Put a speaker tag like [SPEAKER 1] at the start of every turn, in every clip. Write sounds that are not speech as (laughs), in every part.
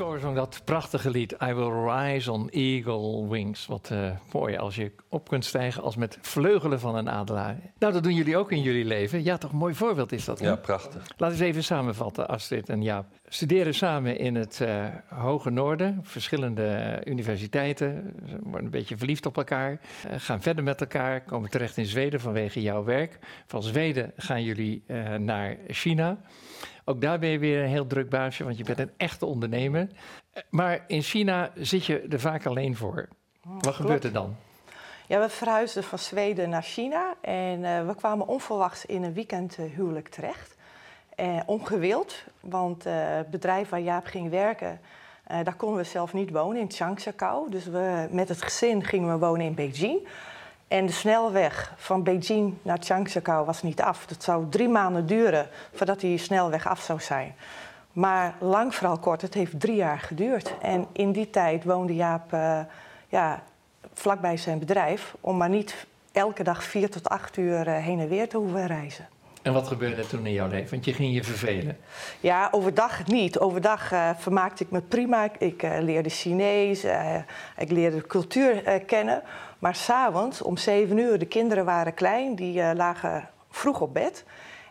[SPEAKER 1] Zong dat prachtige lied I Will Rise on Eagle Wings. Wat eh, mooi als je op kunt stijgen als met vleugelen van een adelaar. Nou, dat doen jullie ook in jullie leven. Ja, toch een mooi voorbeeld is dat. hè?
[SPEAKER 2] Ja, prachtig.
[SPEAKER 1] Laten we eens even samenvatten, Astrid en Jaap. Studeren samen in het eh, Hoge Noorden, verschillende eh, universiteiten, Ze worden een beetje verliefd op elkaar, gaan verder met elkaar, komen terecht in Zweden vanwege jouw werk. Van Zweden gaan jullie naar China. Ook daar ben je weer een heel druk baasje, want je bent een echte ondernemer. Maar in China zit je er vaak alleen voor. Wat gebeurt er dan?
[SPEAKER 3] Ja, we verhuisden van Zweden naar China en eh, we kwamen onverwachts in een weekendhuwelijk terecht. Eh, ongewild, want eh, het bedrijf waar Jaap ging werken, daar konden we zelf niet wonen, in Changsakao. Dus we, met het gezin gingen we wonen in Beijing. En de snelweg van Beijing naar Changsakao was niet af. Het zou drie maanden duren voordat die snelweg af zou zijn. Maar lang vooral kort, het heeft drie jaar geduurd. En in die tijd woonde Jaap eh, ja, vlakbij zijn bedrijf... om maar niet elke dag vier tot acht uur eh, heen en weer te hoeven reizen.
[SPEAKER 1] En wat gebeurde toen in jouw leven? Want je ging je vervelen.
[SPEAKER 3] Ja, overdag niet. Overdag eh, vermaakte ik me prima. Ik, eh, leerde Chinees, eh, ik leerde de cultuur kennen. Maar s'avonds om zeven uur, de kinderen waren klein, die lagen vroeg op bed.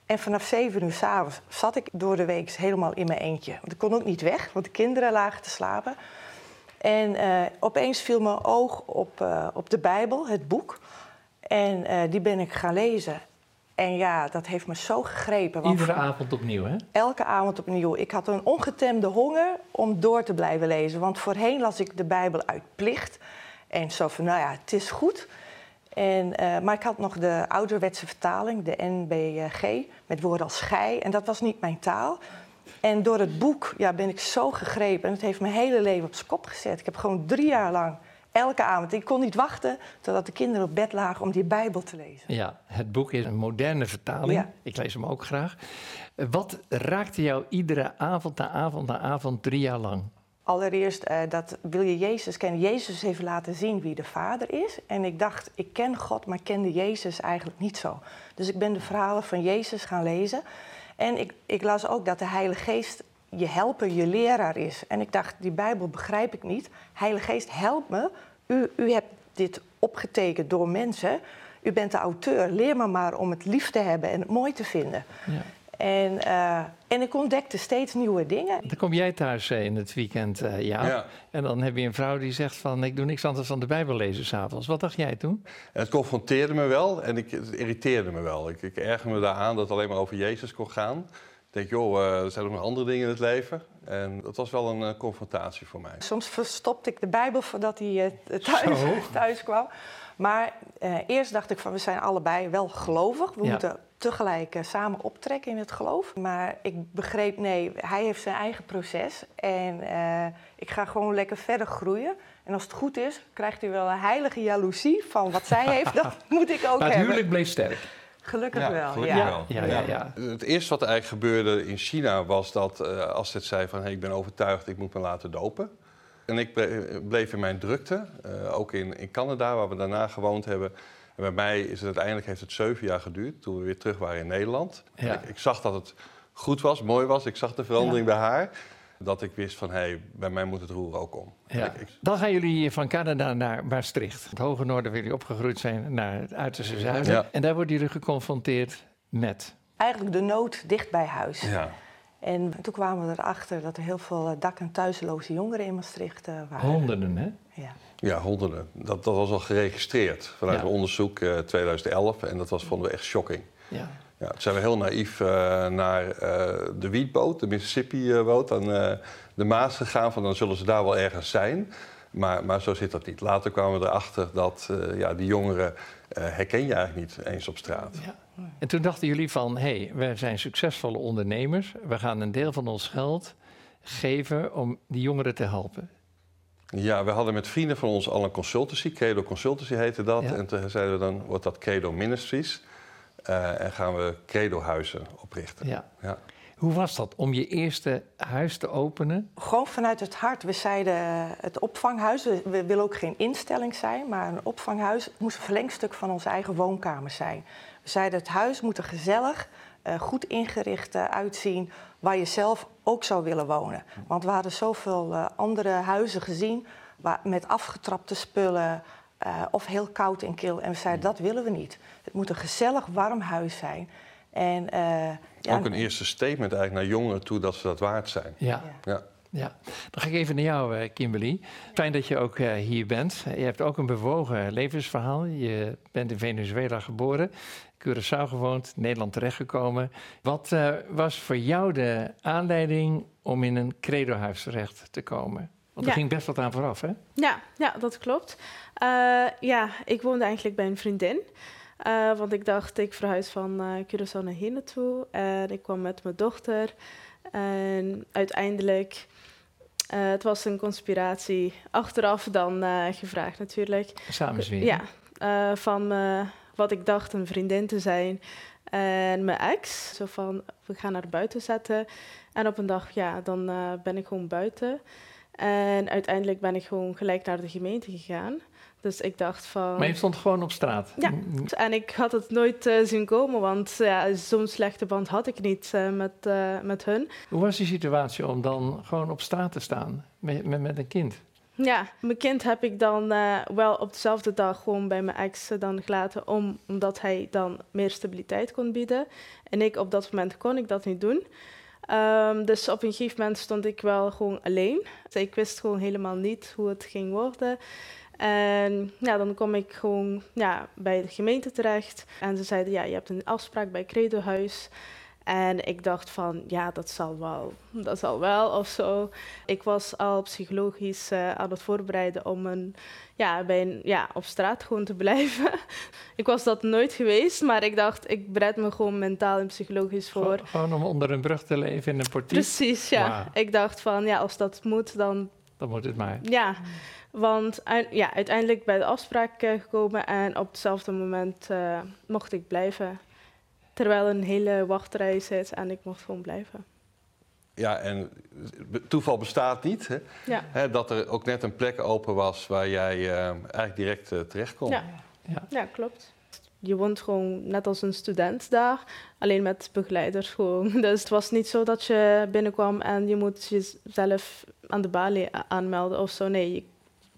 [SPEAKER 3] En vanaf zeven uur s'avonds zat ik door de week helemaal in mijn eentje. Want ik kon ook niet weg, want de kinderen lagen te slapen. En opeens viel mijn oog op, op de Bijbel, het boek. En die ben ik gaan lezen. En ja, dat heeft me zo gegrepen. want
[SPEAKER 1] Iedere avond opnieuw, hè?
[SPEAKER 3] elke avond opnieuw. Ik had een ongetemde honger om door te blijven lezen. Want voorheen las ik de Bijbel uit plicht. En zo van, nou ja, het is goed. En, eh, maar ik had nog de ouderwetse vertaling, de NBG, met woorden als gij. En dat was niet mijn taal. En door het boek ja, ben ik zo gegrepen. En het heeft mijn hele leven op zijn kop gezet. Ik heb gewoon drie jaar lang, elke avond... Ik kon niet wachten totdat de kinderen op bed lagen om die Bijbel te lezen.
[SPEAKER 1] Ja, het boek is een moderne vertaling.
[SPEAKER 3] Ja.
[SPEAKER 1] Ik lees hem ook graag. Wat raakte jou iedere avond na avond na avond drie jaar lang?
[SPEAKER 3] Allereerst, eh, dat wil je Jezus kennen. Jezus heeft laten zien wie de Vader is. En ik dacht, ik ken God, maar kende Jezus eigenlijk niet zo. Dus ik ben de verhalen van Jezus gaan lezen. En ik, ik las ook dat de Heilige Geest je helper, je leraar is. En ik dacht, die Bijbel begrijp ik niet. Heilige Geest, help me. U, u hebt dit opgetekend door mensen. U bent de auteur. Leer me maar om het lief te hebben en het mooi te vinden.
[SPEAKER 1] Ja.
[SPEAKER 3] En, eh, en ik ontdekte steeds nieuwe dingen.
[SPEAKER 1] Dan kom jij thuis eh, in het weekend, eh ja.
[SPEAKER 2] Ja.
[SPEAKER 1] En dan heb je een vrouw die zegt van... ik doe niks anders dan de Bijbel lezen s'avonds. Wat dacht jij toen?
[SPEAKER 2] En het confronteerde me wel en ik, het irriteerde me wel. Ik, ik ergerde me daaraan dat het alleen maar over Jezus kon gaan. Ik denk, joh, eh, er zijn ook nog andere dingen in het leven. En dat was wel een eh, confrontatie voor mij.
[SPEAKER 3] Soms verstopte ik de Bijbel voordat hij eh, thuis, (laughs) thuis kwam. Maar eh, eerst dacht ik van we zijn allebei wel gelovig. We
[SPEAKER 1] Ja.
[SPEAKER 3] moeten tegelijk eh, samen optrekken in het geloof. Maar ik begreep, nee, hij heeft zijn eigen proces. En eh, ik ga gewoon lekker verder groeien. En als het goed is, krijgt hij wel een heilige jaloezie van wat zij heeft. (laughs) Dat moet ik ook
[SPEAKER 1] Maar het
[SPEAKER 3] hebben.
[SPEAKER 1] huwelijk bleef sterk.
[SPEAKER 3] Gelukkig wel.
[SPEAKER 2] gelukkig
[SPEAKER 3] ja.
[SPEAKER 2] wel.
[SPEAKER 1] Ja, ja, ja.
[SPEAKER 2] Het eerste wat er eigenlijk gebeurde in China was dat uh, Astrid zei van... Hey, ik ben overtuigd, ik moet me laten dopen. En ik ble- bleef in mijn drukte, eh, ook in, in Canada, waar we daarna gewoond hebben. En bij mij is het uiteindelijk heeft het zeven jaar geduurd toen we weer terug waren in Nederland.
[SPEAKER 1] Ja.
[SPEAKER 2] Ik, ik zag dat het goed was, mooi was. Ik zag de verandering bij haar. Dat ik wist van, hé, hey, bij mij moet het roer ook om.
[SPEAKER 1] Ja.
[SPEAKER 2] Ik- ik-
[SPEAKER 1] Dan gaan jullie van Canada naar Maastricht. Het hoge noorden waar jullie opgegroeid zijn naar het uiterste zuiden.
[SPEAKER 2] Ja.
[SPEAKER 1] En daar worden jullie geconfronteerd met...
[SPEAKER 3] Eigenlijk de nood dicht bij huis.
[SPEAKER 2] ja.
[SPEAKER 3] En toen kwamen we erachter dat er heel veel eh, dak- en thuisloze jongeren in Maastricht eh, waren.
[SPEAKER 1] Honderden, hè?
[SPEAKER 3] Ja.
[SPEAKER 2] Ja, honderden. Dat, dat was al geregistreerd vanuit
[SPEAKER 1] Ja.
[SPEAKER 2] een onderzoek eh 2011. En dat was, vonden we echt shocking.
[SPEAKER 1] Ja.
[SPEAKER 2] Ja, toen zijn we heel naïef eh, naar eh, de wietboot, de Mississippi-boot, dan eh, de Maas gegaan. Van dan zullen ze daar wel ergens zijn. Maar, maar zo zit dat niet. Later kwamen we erachter dat eh, ja, die jongeren eh, herken je eigenlijk niet eens op straat.
[SPEAKER 1] Ja. En toen dachten jullie van, hé, hey, wij zijn succesvolle ondernemers. We gaan een deel van ons geld geven om die jongeren te helpen.
[SPEAKER 2] Ja, we hadden met vrienden van ons al een consultancy. Credo Consultancy heette dat.
[SPEAKER 1] Ja.
[SPEAKER 2] En toen zeiden we dan, wordt dat Credo Ministries. Eh, en gaan we Credo-huizen oprichten.
[SPEAKER 1] Ja.
[SPEAKER 2] Ja.
[SPEAKER 1] Hoe was dat om je eerste huis te openen?
[SPEAKER 3] Gewoon vanuit het hart. We zeiden eh, het opvanghuis, we, we willen ook geen instelling zijn, maar een opvanghuis moest een verlengstuk van onze eigen woonkamer zijn. We zeiden het huis moet er gezellig, uh, goed ingericht uh, uitzien, waar je zelf ook zou willen wonen. Want we hadden zoveel uh, andere huizen gezien waar, met afgetrapte spullen of heel koud en kil. En we zeiden dat willen we niet. Het moet een gezellig, warm huis zijn. En,
[SPEAKER 2] ja, ook een eerste statement eigenlijk naar jongeren toe dat ze dat waard zijn.
[SPEAKER 1] Ja.
[SPEAKER 2] ja.
[SPEAKER 1] Ja, dan ga ik even naar jou, Kimberly. Fijn dat je ook uh, hier bent. Je hebt ook een bewogen levensverhaal. Je bent in Venezuela geboren, Curaçao gewoond, Nederland terechtgekomen. Wat uh, was voor jou de aanleiding om in een credohuis terecht te komen? Want er
[SPEAKER 4] Ja.
[SPEAKER 1] ging best wat aan vooraf, hè?
[SPEAKER 4] Ja, ja dat klopt. Eh, ja, ik woonde eigenlijk bij een vriendin. Eh, want ik dacht, ik verhuis van eh Curaçao naar hier naartoe. En ik kwam met mijn dochter. En uiteindelijk, het was een conspiratie. Achteraf dan gevraagd natuurlijk.
[SPEAKER 1] Samenzweren.
[SPEAKER 4] Ja, van wat ik dacht een vriendin te zijn. En mijn ex, zo van, we gaan naar buiten zetten. En op een dag, ja, dan ben ik gewoon buiten. En uiteindelijk ben ik gewoon gelijk naar de gemeente gegaan. Dus ik dacht van...
[SPEAKER 1] Maar je stond gewoon op straat.
[SPEAKER 4] Ja. En ik had het nooit eh, zien komen, want ja, zo'n slechte band had ik niet eh, met, eh, met hun.
[SPEAKER 1] Hoe was die situatie om dan gewoon op straat te staan met, met, met een kind?
[SPEAKER 4] Ja, mijn kind heb ik dan wel op dezelfde dag gewoon bij mijn ex dan gelaten, om, omdat hij dan meer stabiliteit kon bieden. En ik op dat moment kon ik dat niet doen. Ehm, dus op een gegeven moment stond ik wel gewoon alleen. Ik wist gewoon helemaal niet hoe het ging worden. En ja, dan kom ik gewoon ja, bij de gemeente terecht. En ze zeiden, ja, je hebt een afspraak bij Credo Huis. En ik dacht van, ja, dat zal wel, dat zal wel of zo. Ik was al psychologisch eh, aan het voorbereiden om een, ja, bij een, ja, op straat gewoon te (laughs) blijven. ik was dat nooit geweest, maar ik dacht, ik bereid me gewoon mentaal en psychologisch voor.
[SPEAKER 1] Gewoon, gewoon om onder een brug te leven in een portiek?
[SPEAKER 4] Precies, ja. Ik dacht van, ja, als dat moet, dan
[SPEAKER 1] Dan moet het maar.
[SPEAKER 4] ja. Want ja, uiteindelijk bij de afspraak eh, gekomen en op hetzelfde moment eh, mocht ik blijven. Terwijl een hele wachtrij zit en ik mocht gewoon blijven.
[SPEAKER 2] Ja, en toeval bestaat niet. Hè?
[SPEAKER 4] Ja.
[SPEAKER 2] Hè, dat er ook net een plek open was waar jij eh, eigenlijk direct eh, terecht kon.
[SPEAKER 4] Ja.
[SPEAKER 1] Ja.
[SPEAKER 4] Ja, klopt. Je woont gewoon net als een student daar, alleen met begeleiders gewoon. (laughs) Dus het was niet zo dat je binnenkwam en je moet jezelf aan de balie aanmelden of zo. Nee,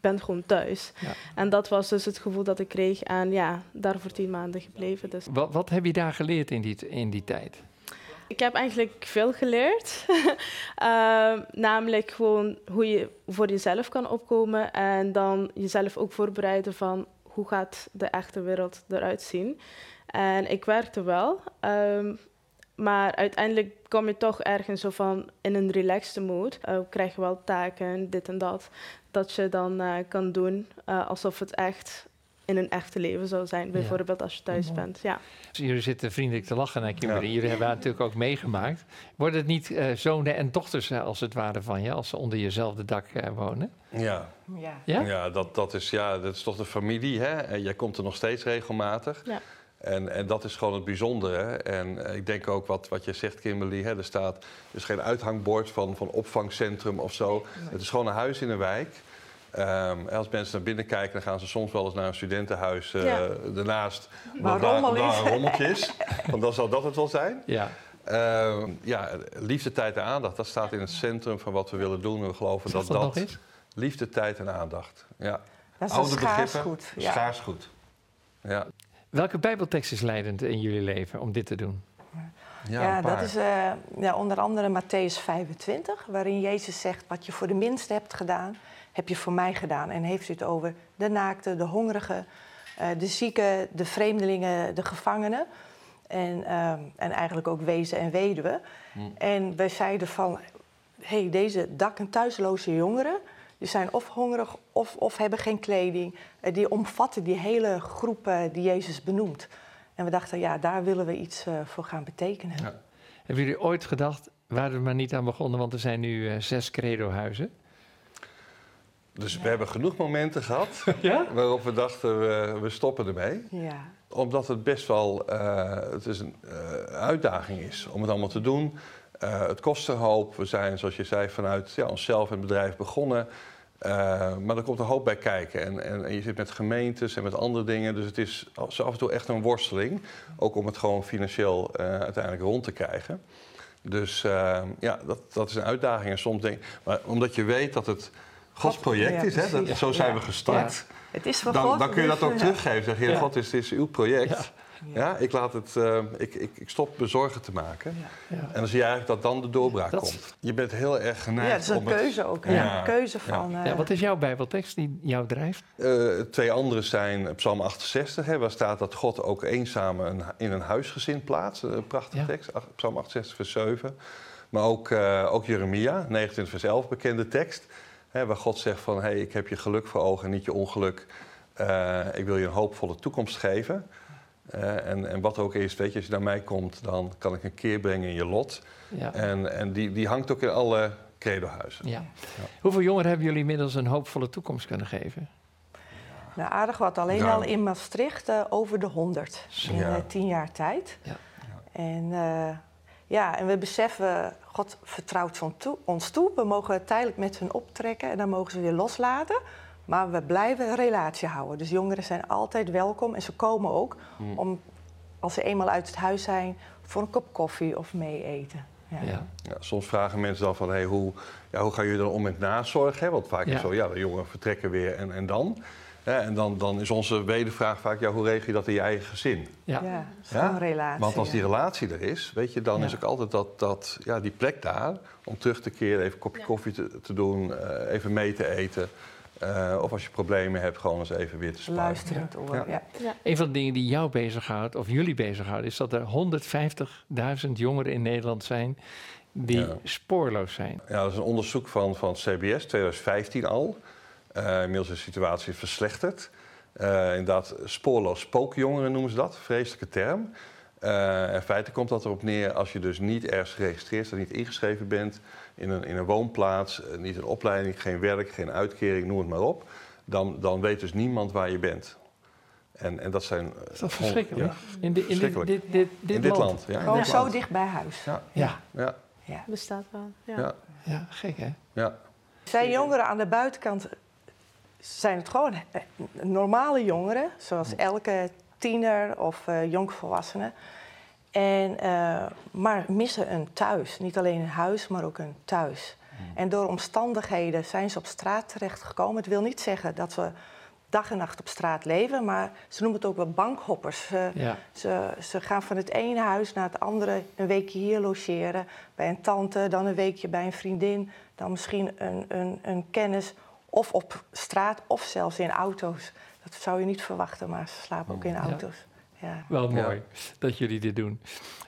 [SPEAKER 4] je bent gewoon thuis.
[SPEAKER 1] Ja.
[SPEAKER 4] En dat was dus het gevoel dat ik kreeg en ja, daar voor tien maanden gebleven. Dus
[SPEAKER 1] Wat, wat heb je daar geleerd in die, in die tijd?
[SPEAKER 4] ik heb eigenlijk veel geleerd. (laughs) Ehm, namelijk gewoon hoe je voor jezelf kan opkomen en dan jezelf ook voorbereiden van hoe gaat de echte wereld eruit zien. En ik werkte wel, ehm, maar uiteindelijk kom je toch ergens zo van in een relaxed mood. Eh, krijg je wel taken, dit en dat, dat je dan eh, kan doen eh, alsof het echt in een echte leven zou zijn. Bijvoorbeeld als je thuis bent. Ja.
[SPEAKER 1] Dus jullie zitten vriendelijk te lachen naar Kimberly.
[SPEAKER 2] Ja.
[SPEAKER 1] Jullie hebben haar natuurlijk ook meegemaakt. Worden het niet eh, zonen en dochters als het ware van je, als ze onder jezelfde dak wonen?
[SPEAKER 2] Ja.
[SPEAKER 3] Ja.
[SPEAKER 1] Ja?
[SPEAKER 2] Ja, dat, dat, is, ja, dat is toch de familie. Hè? En jij komt er nog steeds regelmatig.
[SPEAKER 4] Ja.
[SPEAKER 2] En, en dat is gewoon het bijzondere. En eh, ik denk ook wat, wat je zegt, Kimberly. Hè? Er staat is geen uithangbord van, van opvangcentrum of zo. Het is gewoon een huis in een wijk. Ehm, en als mensen naar binnen kijken, dan gaan ze soms wel eens naar een studentenhuis eh,
[SPEAKER 4] Ja.
[SPEAKER 2] ernaast.
[SPEAKER 3] Waar
[SPEAKER 2] daar-
[SPEAKER 3] rommel
[SPEAKER 2] omdat
[SPEAKER 3] is.
[SPEAKER 2] daar een rommeltje is. Want dan zal dat het wel zijn.
[SPEAKER 1] Ja.
[SPEAKER 2] Ehm, ja, liefde, tijd en aandacht. Dat staat in het centrum van wat we willen doen. En we geloven dat
[SPEAKER 1] dat
[SPEAKER 2] dat... Liefde, tijd en aandacht. Ja.
[SPEAKER 3] Dat is een
[SPEAKER 2] Oude
[SPEAKER 3] schaars
[SPEAKER 2] begrippen,
[SPEAKER 3] goed. Ja.
[SPEAKER 2] Schaars goed. Ja,
[SPEAKER 1] Welke bijbeltekst is leidend in jullie leven om dit te doen?
[SPEAKER 2] ja,
[SPEAKER 3] Ja, dat is eh, ja, onder andere Matthäus 25, waarin Jezus zegt: Wat je voor de minste hebt gedaan, heb je voor mij gedaan. En heeft u het over de naakten, de hongerigen, eh, de zieken, de vreemdelingen, de gevangenen. En, ehm, en eigenlijk ook wezen en weduwen.
[SPEAKER 2] Hmm.
[SPEAKER 3] En wij zeiden van: hey, deze dak- en thuisloze jongeren. Die zijn of hongerig of, of hebben geen kleding. Eh, die omvatten die hele groep eh, die Jezus benoemt. En we dachten, ja, daar willen we iets eh, voor gaan betekenen.
[SPEAKER 2] Ja.
[SPEAKER 1] Hebben jullie ooit gedacht, waren we maar niet aan begonnen, want er zijn nu eh, zes credo-huizen?
[SPEAKER 2] Dus we hebben genoeg momenten gehad (laughs)
[SPEAKER 1] Ja?
[SPEAKER 2] waarop we dachten, we, we stoppen ermee.
[SPEAKER 3] Ja,
[SPEAKER 2] Omdat het best wel eh, het is een eh, uitdaging is om het allemaal te doen. Eh, het kost een hoop. We zijn, zoals je zei, vanuit ja, onszelf en het bedrijf begonnen. Eh, maar er komt een hoop bij kijken. En, en, en, je zit met gemeentes en met andere dingen. Dus het is af en toe echt een worsteling. Ook om het gewoon financieel uh, uiteindelijk rond te krijgen. Dus uh, ja, dat, dat is een uitdaging. En soms denk maar omdat je weet dat het Gods project ja, is, hè? Dat, zo zijn we gestart.
[SPEAKER 3] Het is van
[SPEAKER 2] dan,
[SPEAKER 3] God,
[SPEAKER 2] dan kun je dat ook teruggeven. Zeg, Heer God, het is uw project.
[SPEAKER 3] Ja.
[SPEAKER 2] Ja, ik, laat het, uh, ik, ik, ik stop me zorgen te maken.
[SPEAKER 1] Ja.
[SPEAKER 2] En dan zie je eigenlijk dat dan de doorbraak
[SPEAKER 1] Dat-
[SPEAKER 2] komt. Je bent heel erg geneigd
[SPEAKER 3] Ja, het is een
[SPEAKER 2] het-
[SPEAKER 3] keuze ook. Een keuze van... eh,
[SPEAKER 1] Ja, wat is jouw Bijbeltekst die jou drijft?
[SPEAKER 2] Eh, twee andere zijn Psalm 68, hè, waar staat dat God ook eenzamen een- in een huisgezin plaatst. Een prachtige
[SPEAKER 1] Ja.
[SPEAKER 2] tekst, ach- Psalm 68, vers 7. Maar ook, eh, ook Jeremia, 29, vers 11, bekende tekst. Hè, waar God zegt van, hey, ik heb je geluk voor ogen, niet je ongeluk. Eh, ik wil je een hoopvolle toekomst geven. Eh, en, en wat ook is, weet je, als je naar mij komt, dan kan ik een keer brengen in je lot.
[SPEAKER 1] Ja.
[SPEAKER 2] En, en die, die hangt ook in alle credohuizen.
[SPEAKER 1] Ja. Hoeveel jongeren hebben jullie inmiddels een hoopvolle toekomst kunnen geven?
[SPEAKER 3] Nou, aardig wat. Alleen
[SPEAKER 2] Ja.
[SPEAKER 3] al in Maastricht eh, over de 100 in
[SPEAKER 2] Ja.
[SPEAKER 3] eh, tien jaar tijd.
[SPEAKER 1] Ja.
[SPEAKER 3] En, eh, ja, en we beseffen, God vertrouwt ons toe, ons toe. We mogen tijdelijk met hun optrekken en dan mogen ze weer loslaten. Maar we blijven een relatie houden. Dus jongeren zijn altijd welkom en ze komen ook
[SPEAKER 2] Hmm.
[SPEAKER 3] om, als ze eenmaal uit het huis zijn, voor een kop koffie of mee eten. Ja.
[SPEAKER 1] Ja.
[SPEAKER 2] Ja, soms vragen mensen dan van, hey, hoe, ja, hoe gaan jullie dan om met nazorg? Hè? Want vaak
[SPEAKER 1] Ja.
[SPEAKER 2] is zo, ja, de jongeren vertrekken weer en, en dan? Hè, en dan, dan is onze wedervraag vaak, ja, hoe regel je dat in je eigen gezin?
[SPEAKER 1] Ja.
[SPEAKER 3] Ja, zo'n
[SPEAKER 2] Ja,
[SPEAKER 3] relatie.
[SPEAKER 2] Want als die relatie er is, weet je, dan
[SPEAKER 1] Ja.
[SPEAKER 2] is ook altijd dat, dat, ja, die plek daar om terug te keren, even een kopje koffie te, te doen, eh, even mee te eten. Eh, of als je problemen hebt, gewoon eens even weer te sparren.
[SPEAKER 3] Luisterend oor.
[SPEAKER 2] Ja.
[SPEAKER 3] Ja.
[SPEAKER 1] Een van de dingen die jou bezighoudt, of jullie bezighouden, is dat er 150.000 jongeren in Nederland zijn die
[SPEAKER 2] Ja.
[SPEAKER 1] spoorloos zijn.
[SPEAKER 2] Ja, dat is een onderzoek van, van CBS, 2015 al. Eh inmiddels is de situatie verslechterd. Eh, inderdaad, spoorloos spookjongeren noemen ze dat, vreselijke term. Eh in feite komt dat erop neer als je dus niet ergens geregistreerd staat, niet ingeschreven bent in een, in een woonplaats, eh, niet een opleiding, geen werk, geen uitkering, noem het maar op. Dan, dan weet dus niemand waar je bent. En, en dat zijn.
[SPEAKER 1] Dat is toch verschrikkelijk? In, de, in dit,
[SPEAKER 2] Verschrikkelijk.
[SPEAKER 1] dit, dit, dit
[SPEAKER 2] in dit
[SPEAKER 1] land.
[SPEAKER 2] land. Ja, in
[SPEAKER 3] Gewoon
[SPEAKER 2] dit
[SPEAKER 3] zo
[SPEAKER 2] land.
[SPEAKER 3] dicht bij huis.
[SPEAKER 2] Ja,
[SPEAKER 1] Ja,
[SPEAKER 2] ja,
[SPEAKER 3] Ja.
[SPEAKER 4] Bestaat wel. Ja.
[SPEAKER 2] ja,
[SPEAKER 1] ja, gek hè?
[SPEAKER 2] ja.
[SPEAKER 3] Zijn jongeren aan de buitenkant zijn het gewoon eh, normale jongeren, zoals elke tiener of eh, jongvolwassene. En, eh, maar missen een thuis. Niet alleen een huis, maar ook een thuis. En door omstandigheden zijn ze op straat terechtgekomen. Het wil niet zeggen dat ze dag en nacht op straat leven, maar ze noemen het ook wel bankhoppers. Ze,
[SPEAKER 1] Ja.
[SPEAKER 3] ze, ze gaan van het ene huis naar het andere een weekje hier logeren. Bij een tante, dan een weekje bij een vriendin. Dan misschien een, een, een kennis. Of op straat, of zelfs in auto's. Dat zou je niet verwachten, maar ze slapen ook in auto's. Ja.
[SPEAKER 1] Wel
[SPEAKER 2] Ja.
[SPEAKER 1] mooi dat jullie dit doen.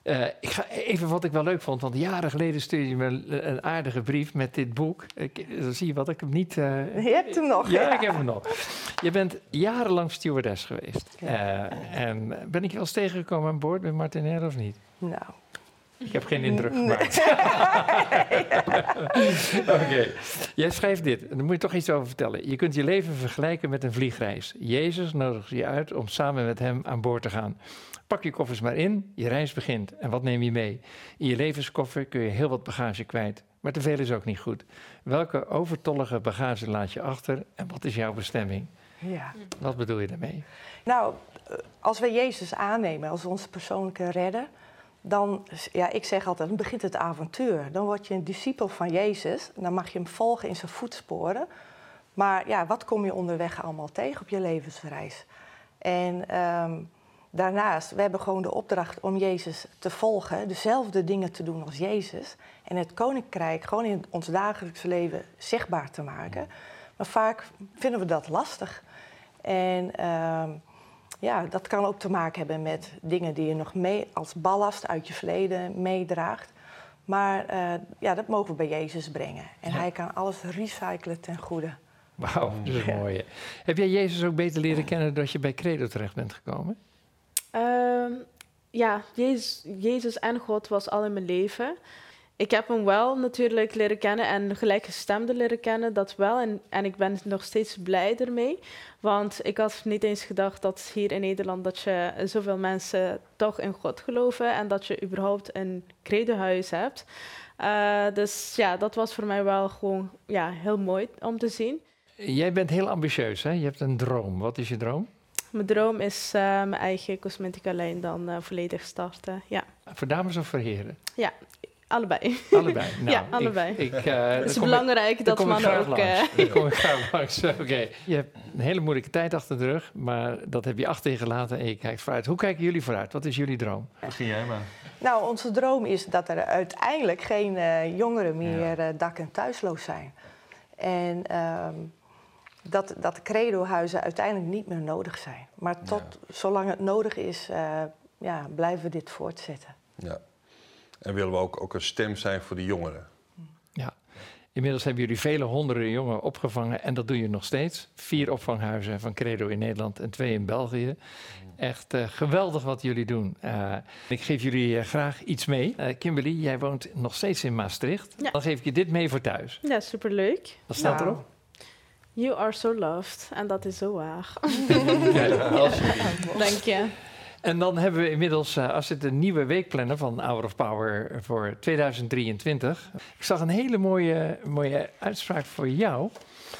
[SPEAKER 1] Eh, ik ga even wat ik wel leuk vond, want jaren geleden stuurde je me een, een aardige brief met dit boek. Ik, dan zie je wat ik hem niet. eh,
[SPEAKER 3] Je hebt hem nog.
[SPEAKER 1] ja, ik heb hem nog. Je bent jarenlang stewardess geweest.
[SPEAKER 3] Ja.
[SPEAKER 1] Eh, en ben ik je wel eens tegengekomen aan boord met Martinelli of niet?
[SPEAKER 3] Nou,
[SPEAKER 1] Ik heb geen indruk gemaakt. (laughs) (laughs) Oké, jij schrijft dit. En daar moet je toch iets over vertellen. Je kunt je leven vergelijken met een vliegreis. Jezus nodigt je uit om samen met hem aan boord te gaan. Pak je koffers maar in, je reis begint. En wat neem je mee? In je levenskoffer kun je heel wat bagage kwijt. Maar te veel is ook niet goed. Welke overtollige bagage laat je achter en wat is jouw bestemming?
[SPEAKER 3] ja.
[SPEAKER 1] Wat bedoel je daarmee?
[SPEAKER 3] Nou, eh, als we Jezus aannemen als onze persoonlijke redder, dan, ja, ik zeg altijd, dan begint het avontuur. Dan word je een discipel van Jezus, dan mag je hem volgen in zijn voetsporen. Maar ja, wat kom je onderweg allemaal tegen op je levensreis? En ehm, daarnaast, we hebben gewoon de opdracht om Jezus te volgen, dezelfde dingen te doen als Jezus. En het koninkrijk gewoon in ons dagelijks leven zichtbaar te maken. Maar vaak vinden we dat lastig. En ehm, ja, dat kan ook te maken hebben met dingen die je nog mee als ballast uit je verleden meedraagt. Maar eh, ja, dat mogen we bij Jezus brengen. En
[SPEAKER 1] Ja.
[SPEAKER 3] hij kan alles recyclen ten goede.
[SPEAKER 1] Wauw, dat is een mooie. Heb jij Jezus ook beter leren kennen doordat je bij Credo terecht bent gekomen?
[SPEAKER 4] Ehm, ja, Jezus, Jezus en God was al in mijn leven. Ik heb hem wel natuurlijk leren kennen en gelijkgestemden leren kennen, dat wel. En, en ik ben nog steeds blij ermee. Want ik had niet eens gedacht dat hier in Nederland dat je zoveel mensen toch in God geloven en dat je überhaupt een credohuis hebt. Uh, dus ja, dat was voor mij wel gewoon ja, heel mooi om te zien.
[SPEAKER 1] Jij bent heel ambitieus, hè? Je hebt een droom. Wat is je droom?
[SPEAKER 4] Mijn droom is uh, mijn eigen cosmetica lijn dan uh, volledig starten, ja.
[SPEAKER 1] Voor dames of voor heren?
[SPEAKER 4] Ja, allebei.
[SPEAKER 1] Allebei? (laughs) Nou,
[SPEAKER 4] ja, allebei.
[SPEAKER 1] Ik, ik,
[SPEAKER 4] uh, het is belangrijk ik, dat man ook...
[SPEAKER 1] Uh, kom ik graag langs. (laughs) Oké. Okay. Je hebt een hele moeilijke tijd achter de rug, maar dat heb je achter je gelaten en je kijkt vooruit. Hoe kijken jullie vooruit? Wat is jullie droom?
[SPEAKER 2] Begin jij maar.
[SPEAKER 3] Nou, onze droom is dat er uiteindelijk geen uh, jongeren meer ja. dak- en thuisloos zijn. En... Ehm, dat, dat credohuizen uiteindelijk niet meer nodig zijn. Maar tot ja. zolang het nodig is, uh, ja, blijven we dit voortzetten.
[SPEAKER 2] Ja. En willen we ook, ook een stem zijn voor de jongeren.
[SPEAKER 1] Ja. Inmiddels hebben jullie vele honderden jongeren opgevangen en dat doe je nog steeds. Vier opvanghuizen van Credo in Nederland en twee in België. Echt uh, geweldig wat jullie doen. Uh, ik geef jullie uh, graag iets mee. Kimberly, jij woont nog steeds in Maastricht.
[SPEAKER 4] Ja.
[SPEAKER 1] Dan geef ik je dit mee voor thuis.
[SPEAKER 4] Ja, superleuk.
[SPEAKER 1] Wat staat
[SPEAKER 3] Nou.
[SPEAKER 1] erop?
[SPEAKER 4] You are so loved. En dat is zo waar. (laughs)
[SPEAKER 1] Ja. (laughs)
[SPEAKER 4] Dank je.
[SPEAKER 1] En dan hebben we inmiddels, uh, als het een nieuwe weekplanner van Hour of Power voor 2023. Ik zag een hele mooie, mooie uitspraak voor jou.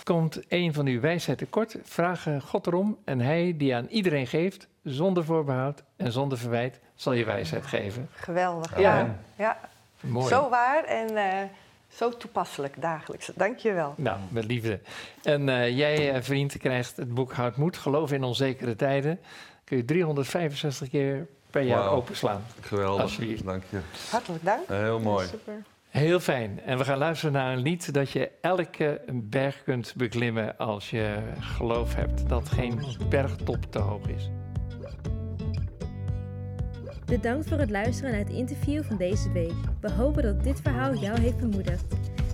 [SPEAKER 1] Komt een van uw wijsheid kort, vragen God erom en hij die aan iedereen geeft, zonder voorbehoud en zonder verwijt, zal je wijsheid geven.
[SPEAKER 3] Geweldig.
[SPEAKER 1] Ja.
[SPEAKER 3] Ja, ja.
[SPEAKER 1] Mooi.
[SPEAKER 3] zo waar en uh, zo toepasselijk dagelijks. Dank je wel.
[SPEAKER 1] Nou, met liefde. En uh, jij, vriend, krijgt het boek Houd Moed, Geloof in onzekere tijden. Kun je 365 keer per jaar
[SPEAKER 2] Wauw.
[SPEAKER 1] openslaan.
[SPEAKER 2] Geweldig,
[SPEAKER 1] Alsjeblieft.
[SPEAKER 2] dank je.
[SPEAKER 3] Hartelijk dank.
[SPEAKER 2] Heel mooi.
[SPEAKER 4] Super.
[SPEAKER 1] Heel fijn. En we gaan luisteren naar een lied dat je elke berg kunt beklimmen als je geloof hebt dat geen bergtop te hoog is.
[SPEAKER 5] Bedankt voor het luisteren naar het interview van deze week. We hopen dat dit verhaal jou heeft bemoedigd.